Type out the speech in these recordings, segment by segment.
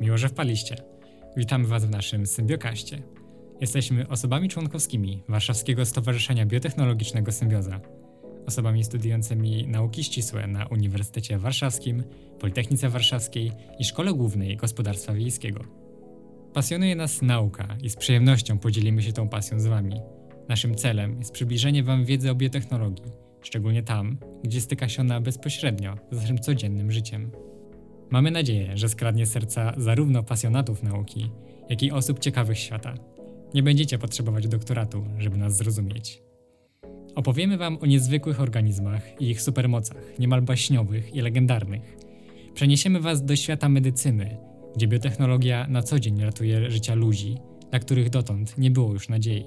Miło, że wpadliście. Witamy Was w naszym Symbiokaście. Jesteśmy osobami członkowskimi Warszawskiego Stowarzyszenia Biotechnologicznego Symbioza, osobami studiującymi nauki ścisłe na Uniwersytecie Warszawskim, Politechnice Warszawskiej i Szkole Głównej Gospodarstwa Wiejskiego. Pasjonuje nas nauka i z przyjemnością podzielimy się tą pasją z Wami. Naszym celem jest przybliżenie Wam wiedzy o biotechnologii, szczególnie tam, gdzie styka się ona bezpośrednio z naszym codziennym życiem. Mamy nadzieję, że skradnie serca zarówno pasjonatów nauki, jak i osób ciekawych świata. Nie będziecie potrzebować doktoratu, żeby nas zrozumieć. Opowiemy Wam o niezwykłych organizmach i ich supermocach, niemal baśniowych i legendarnych. Przeniesiemy Was do świata medycyny, gdzie biotechnologia na co dzień ratuje życia ludzi, na których dotąd nie było już nadziei.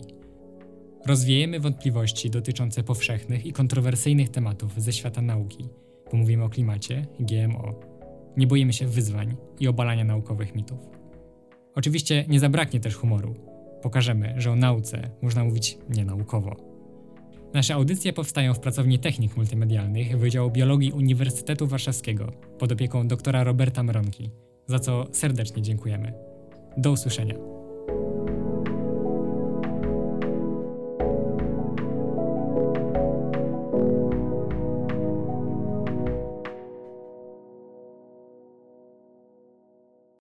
Rozwiejemy wątpliwości dotyczące powszechnych i kontrowersyjnych tematów ze świata nauki, bo mówimy o klimacie GMO. Nie boimy się wyzwań i obalania naukowych mitów. Oczywiście nie zabraknie też humoru. Pokażemy, że o nauce można mówić nienaukowo. Nasze audycje powstają w pracowni technik multimedialnych Wydziału Biologii Uniwersytetu Warszawskiego pod opieką doktora Roberta Mronki, za co serdecznie dziękujemy. Do usłyszenia.